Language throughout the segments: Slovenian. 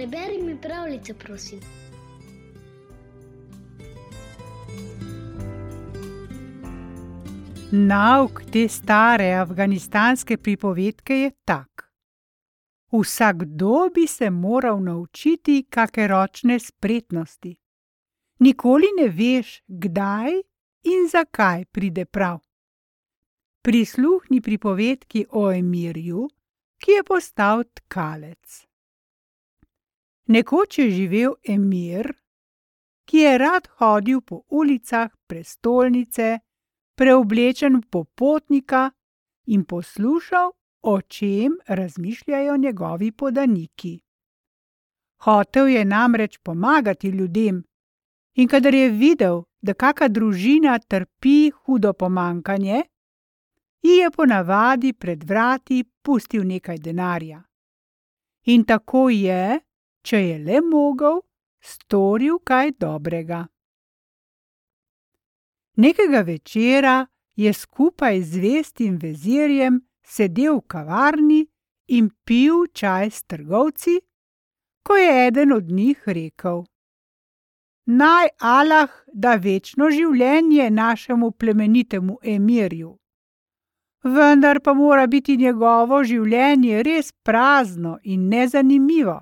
Preberi mi pravljico, prosim. Nauk te stare afganistanske pripovedke je tak. Vsakdo bi se moral naučiti kakšne ročne spretnosti. Nikoli ne veš, kdaj in zakaj pride prav. Prisluhni pripovedki o Emirju, ki je postal tkalec. Nekoč je živel Emir, ki je rad hodil po ulicah prestolnice, preoblečen popotnika, in poslušal, o čem razmišljajo njegovi podaniki. Hotel je namreč pomagati ljudem, in kadar je videl, da kaka družina trpi hudo pomanjkanje, ji je ponavadi pred vrati pustil nekaj denarja. In tako je, če je le mogel, storil kaj dobrega. Nekega večera je skupaj z zvestim vezirjem sedel v kavarni in pil čaj s trgovci, ko je eden od njih rekel: Naj Allah da večno življenje našemu plemenitemu emirju. Vendar pa mora biti njegovo življenje res prazno in nezanimivo,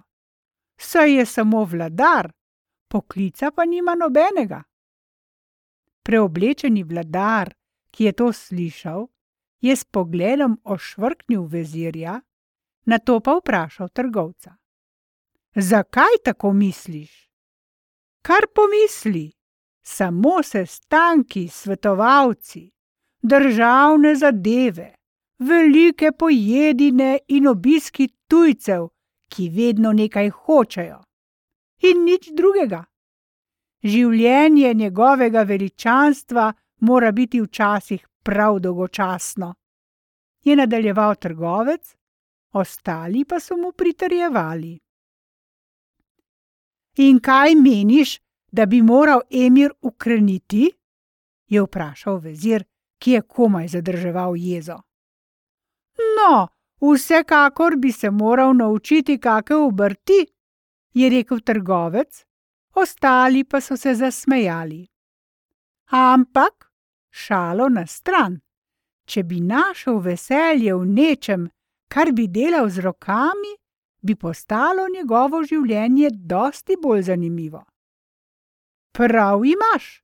saj je samo vladar, poklica pa nima nobenega. Preoblečeni vladar, ki je to slišal, je s pogledom ošvrknil vezirja, nato pa vprašal trgovca: Zakaj tako misliš? Kar pomisli, samo sestanki, svetovalci, državne zadeve, velike pojedine in obiski tujcev, ki vedno nekaj hočejo. In nič drugega. Življenje njegovega veličanstva mora biti včasih prav dolgočasno, je nadaljeval trgovec, ostali pa so mu pritrjevali. In kaj meniš, da bi moral Emir ukreniti? je vprašal vezir, ki je komaj zadrževal jezo. No, vsekakor bi se moral naučiti kakšne obrti, je rekel trgovec, ostali pa so se zasmejali. Ampak, šalo na stran, če bi našel veselje v nečem, kar bi delal z rokami, bi postalo njegovo življenje dosti bolj zanimivo. Prav imaš,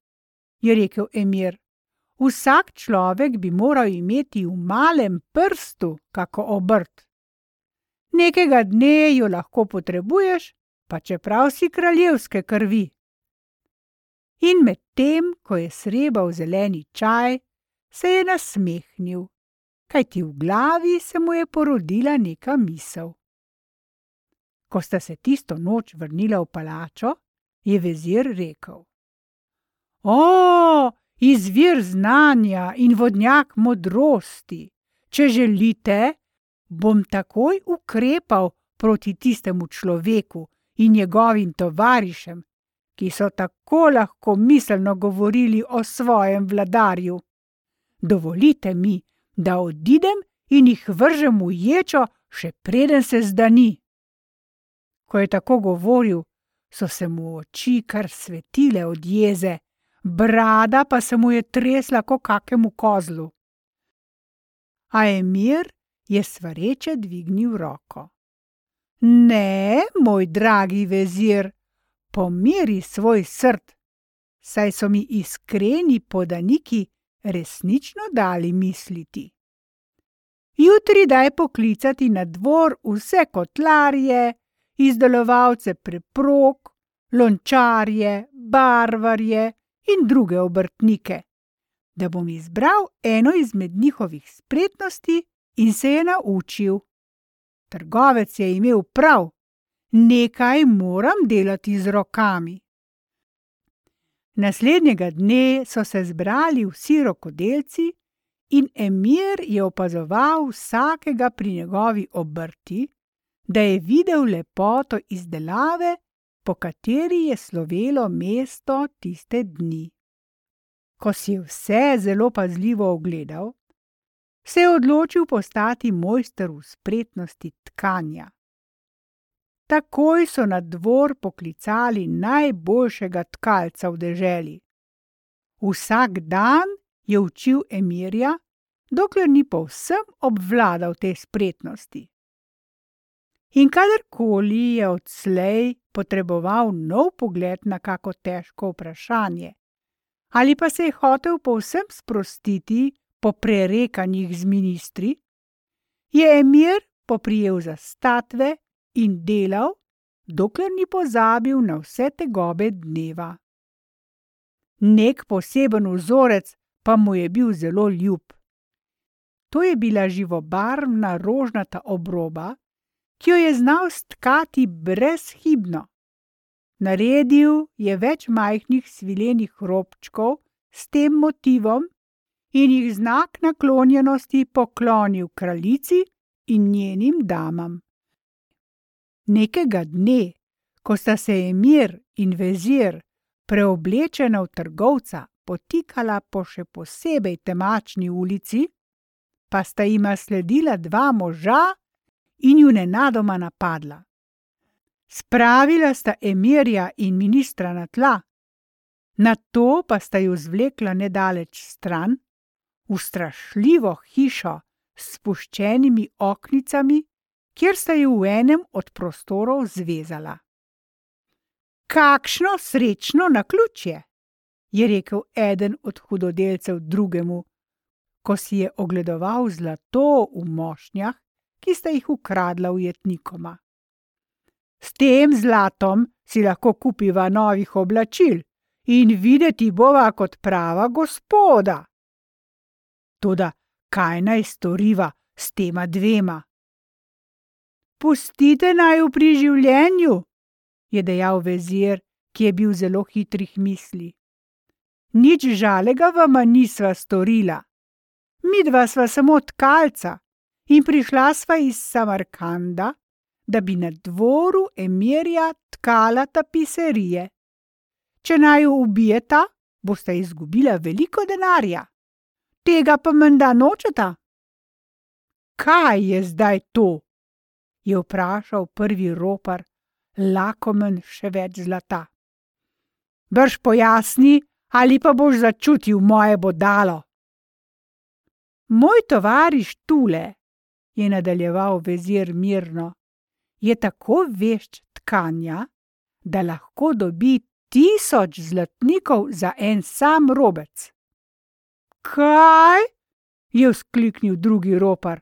je rekel Emir. Vsak človek bi moral imeti v malem prstu kako obrt. Nekega dne jo lahko potrebuješ, pa čeprav si kraljevske krvi. In medtem ko je srebal zeleni čaj, se je nasmehnil, kajti v glavi se mu je porodila neka misel. Ko sta se tisto noč vrnila v palačo, je vezir rekel: O, izvir znanja in vodnjak modrosti, če želite, bom takoj ukrepal proti tistemu človeku in njegovim tovarišem, ki so tako lahko miselno govorili o svojem vladarju. Dovolite mi, da odidem in jih vržem v ječo, še preden se zdani. Ko je tako govoril, so se mu oči kar svetile od jeze, brada pa se mu je tresla kot kakemu kozlu. A Emir je svareče dvignil roko. Ne, moj dragi vezir, pomiri svoj srd, saj so mi iskreni podaniki resnično dali misliti. Jutri daj poklicati na dvor vse kotlarje, izdelovalce preprog, lončarje, barvarje in druge obrtnike, da bom izbral eno izmed njihovih spretnosti in se je naučil. Trgovec je imel prav, nekaj moram delati z rokami. Naslednjega dne so se zbrali vsi rokodelci, in Emir je opazoval vsakega pri njegovi obrti, da je videl lepoto izdelave, po kateri je slovelo mesto tiste dni. Ko si vse zelo pazljivo ogledal, se je odločil postati mojster v spretnosti tkanja. Takoj so na dvor poklicali najboljšega tkalca v deželi. Vsak dan je učil emirja, dokler ni povsem obvladal te spretnosti. In kadarkoli je odslej potreboval nov pogled na kako težko vprašanje, ali pa se je hotel povsem sprostiti po prerekanjih z ministri, je emir poprijel za statve in delal, dokler ni pozabil na vse tegobe dneva. Nek poseben vzorec pa mu je bil zelo ljub. To je bila živobarvna rožnata obroba, ki jo je znal stkati brezhibno. Naredil je več majhnih svilenih robčkov s tem motivom in jih znak naklonjenosti poklonil kraljici in njenim damam. Nekega dne, ko sta se emir in vezir, preoblečena v trgovca, potikala po še posebej temačni ulici, pa sta jima sledila dva moža in ju nenadoma napadla. Spravila sta emirja in ministra na tla, na to pa sta ju zvlekla nedaleč stran, v strašljivo hišo s spuščenimi oknicami, kjer sta ju v enem od prostorov zvezala. Kakšno srečno naključje, je rekel eden od hudodelcev drugemu, ko si je ogledoval zlato v mošnjah, ki sta jih ukradla ujetnikoma. S tem zlatom si lahko kupiva novih oblačil in videti bova kot prava gospoda. Toda kaj naj storiva s tema dvema? Pustite naju pri življenju, je dejal vezir, ki je bil zelo hitrih misli. Nič žalega vama nisva storila. Midva sva samo tkalca, in prišla sva iz Samarkanda, da bi na dvoru emirja tkala tapiserije. Če naj jo ubijeta, boste izgubila veliko denarja. Tega pa menda nočeta? Kaj je zdaj to? je vprašal prvi ropar, lakomen še več zlata. Brž pojasni, ali pa boš začutil moje bodalo. Moj tovariš Tule, je nadaljeval vezir mirno, je tako vešč tkanja, da lahko dobi tisoč zlatnikov za en sam robec. Kaj? je vzkliknil drugi ropar.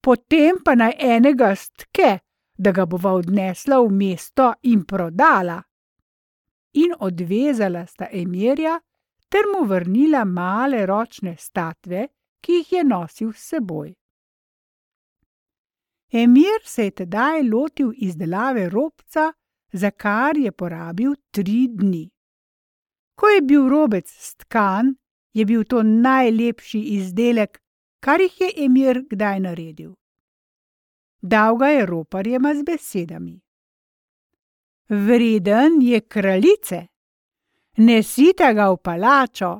Potem pa naj enega stke, da ga bova odnesla v mesto in prodala. In odvezala sta emirja, ter mu vrnila male ročne statve, ki jih je nosil s seboj. Emir se je tedaj lotil izdelave robca, za kar je porabil tri dni. Ko je bil robec stkan, je bil to najlepši izdelek, kar jih je Emir kdaj naredil. Dal ga je roparjema z besedami: Vreden je kraljice, nesite ga v palačo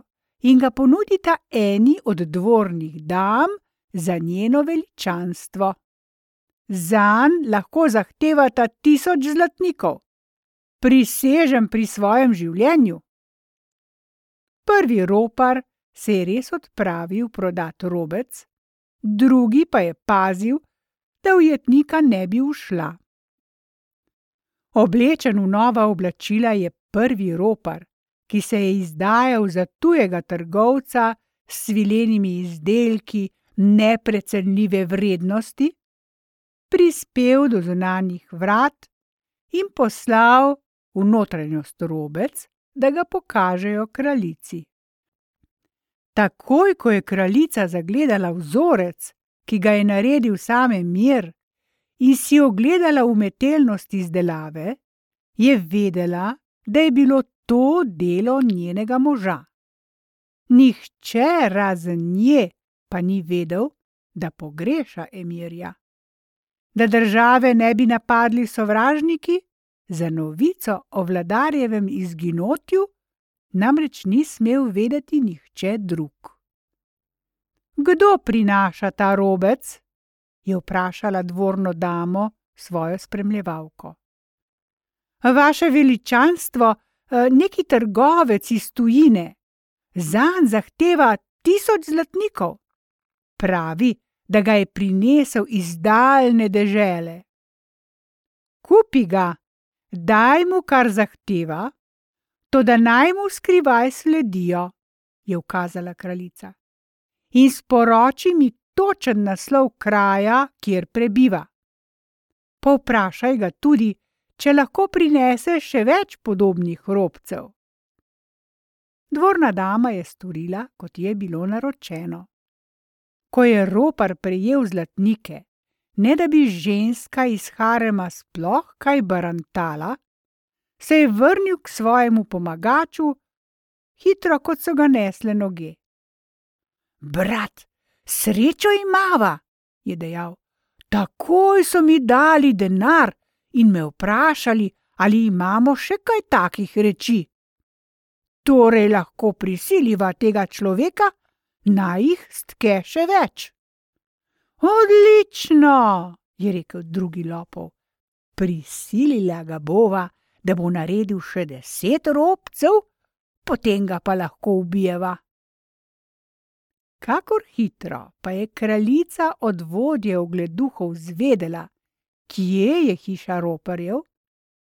in ga ponudite eni od dvornih dam za njeno veličanstvo. Zanj lahko zahtevata tisoč zlatnikov, prisežem pri svojem življenju. Prvi ropar se je res odpravil prodat robec, drugi pa je pazil, da ujetnika ne bi ušla. Oblečen v nova oblačila je prvi ropar, ki se je izdajal za tujega trgovca s svilenimi izdelki neprecenljive vrednosti, prispel do zunanjih vrat in poslal v notranjost robec, da ga pokažejo kraljici. Takoj, ko je kraljica zagledala vzorec, ki ga je naredil same mir, in si ogledala umetelnost izdelave, je vedela, da je bilo to delo njenega moža. Nihče razen nje pa ni vedel, da pogreša emirja da države ne bi napadli sovražniki, za novico o vladarjevem izginotju namreč ni smel vedeti nihče drug. Kdo prinaša ta robec? je vprašala dvorno damo svojo spremljevalko. Vaše veličanstvo, eh, neki trgovec iz tujine, zanj zahteva tisoč zlatnikov. Pravi, da ga je prinesel iz daljne dežele. Kupi ga, daj mu, kar zahteva, to da naj mu skrivaj sledijo, je ukazala kraljica. In sporoči mi točen naslov kraja, kjer prebiva. Povprašaj ga tudi, če lahko prinese še več podobnih robcev. Dvorna dama je storila, kot je bilo naročeno. Ko je ropar prejel zlatnike, ne da bi ženska iz harema sploh kaj barantala, se je vrnil k svojemu pomagaču, hitro kot so ga nesle noge. Brat, srečo imava, je dejal. Takoj so mi dali denar in me vprašali, ali imamo še kaj takih reči. Torej lahko prisiliva tega človeka, naj jih stke še več. Odlično, je rekel drugi lopov. Prisilila ga bova, da bo naredil še deset robcev, potem ga pa lahko ubijeva. Kakor hitro pa je kraljica od vodje ogleduhov zvedela, kje je hiša roparjev,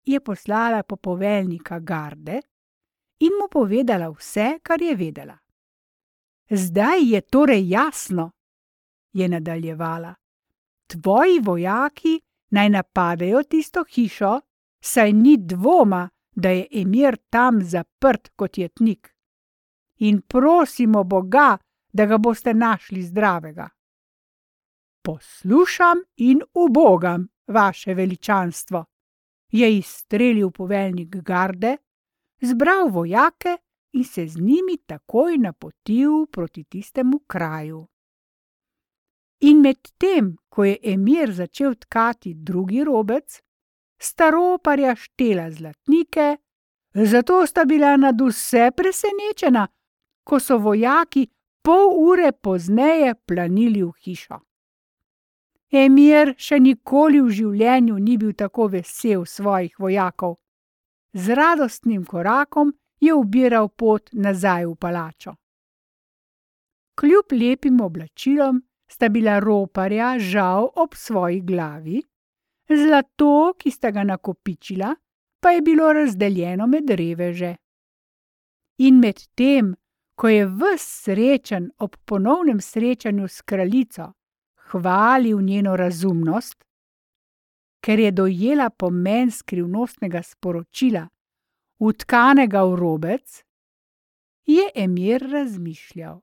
je poslala po poveljnika garde in mu povedala vse, kar je vedela. Zdaj je torej jasno, je nadaljevala. Tvoji vojaki naj napadejo tisto hišo, saj ni dvoma, da je emir tam zaprt kot jetnik. In prosimo Boga, da ga boste našli zdravega. Poslušam in ubogam, vaše veličanstvo, je izstrelil poveljnik garde, zbral vojake in se z njimi takoj napotil proti tistemu kraju. In medtem, ko je emir začel tkati drugi robec, staroparja štela zlatnike, zato sta bila nad vse presenečena, ko so vojaki pol ure pozneje planili v hišo. Emir še nikoli v življenju ni bil tako vesel svojih vojakov. Z radostnim korakom je ubiral pot nazaj v palačo. Kljub lepim oblačilom sta bila roparja žal ob svoji glavi, zlato, ki sta ga nakopičila, pa je bilo razdeljeno med reveže. In med tem, ko je ves srečen ob ponovnem srečanju s kraljico, hvalil njeno razumnost, ker je dojela pomen skrivnostnega sporočila, utkanega v robec, je emir razmišljal.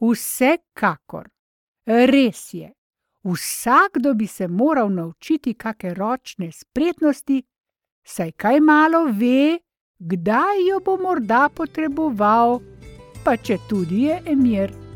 Vsekakor, res je, Vsakdo bi se moral naučiti kakšne ročne spretnosti, saj kaj malo ve, kdaj jo bo morda potreboval, pa če tudi je emir.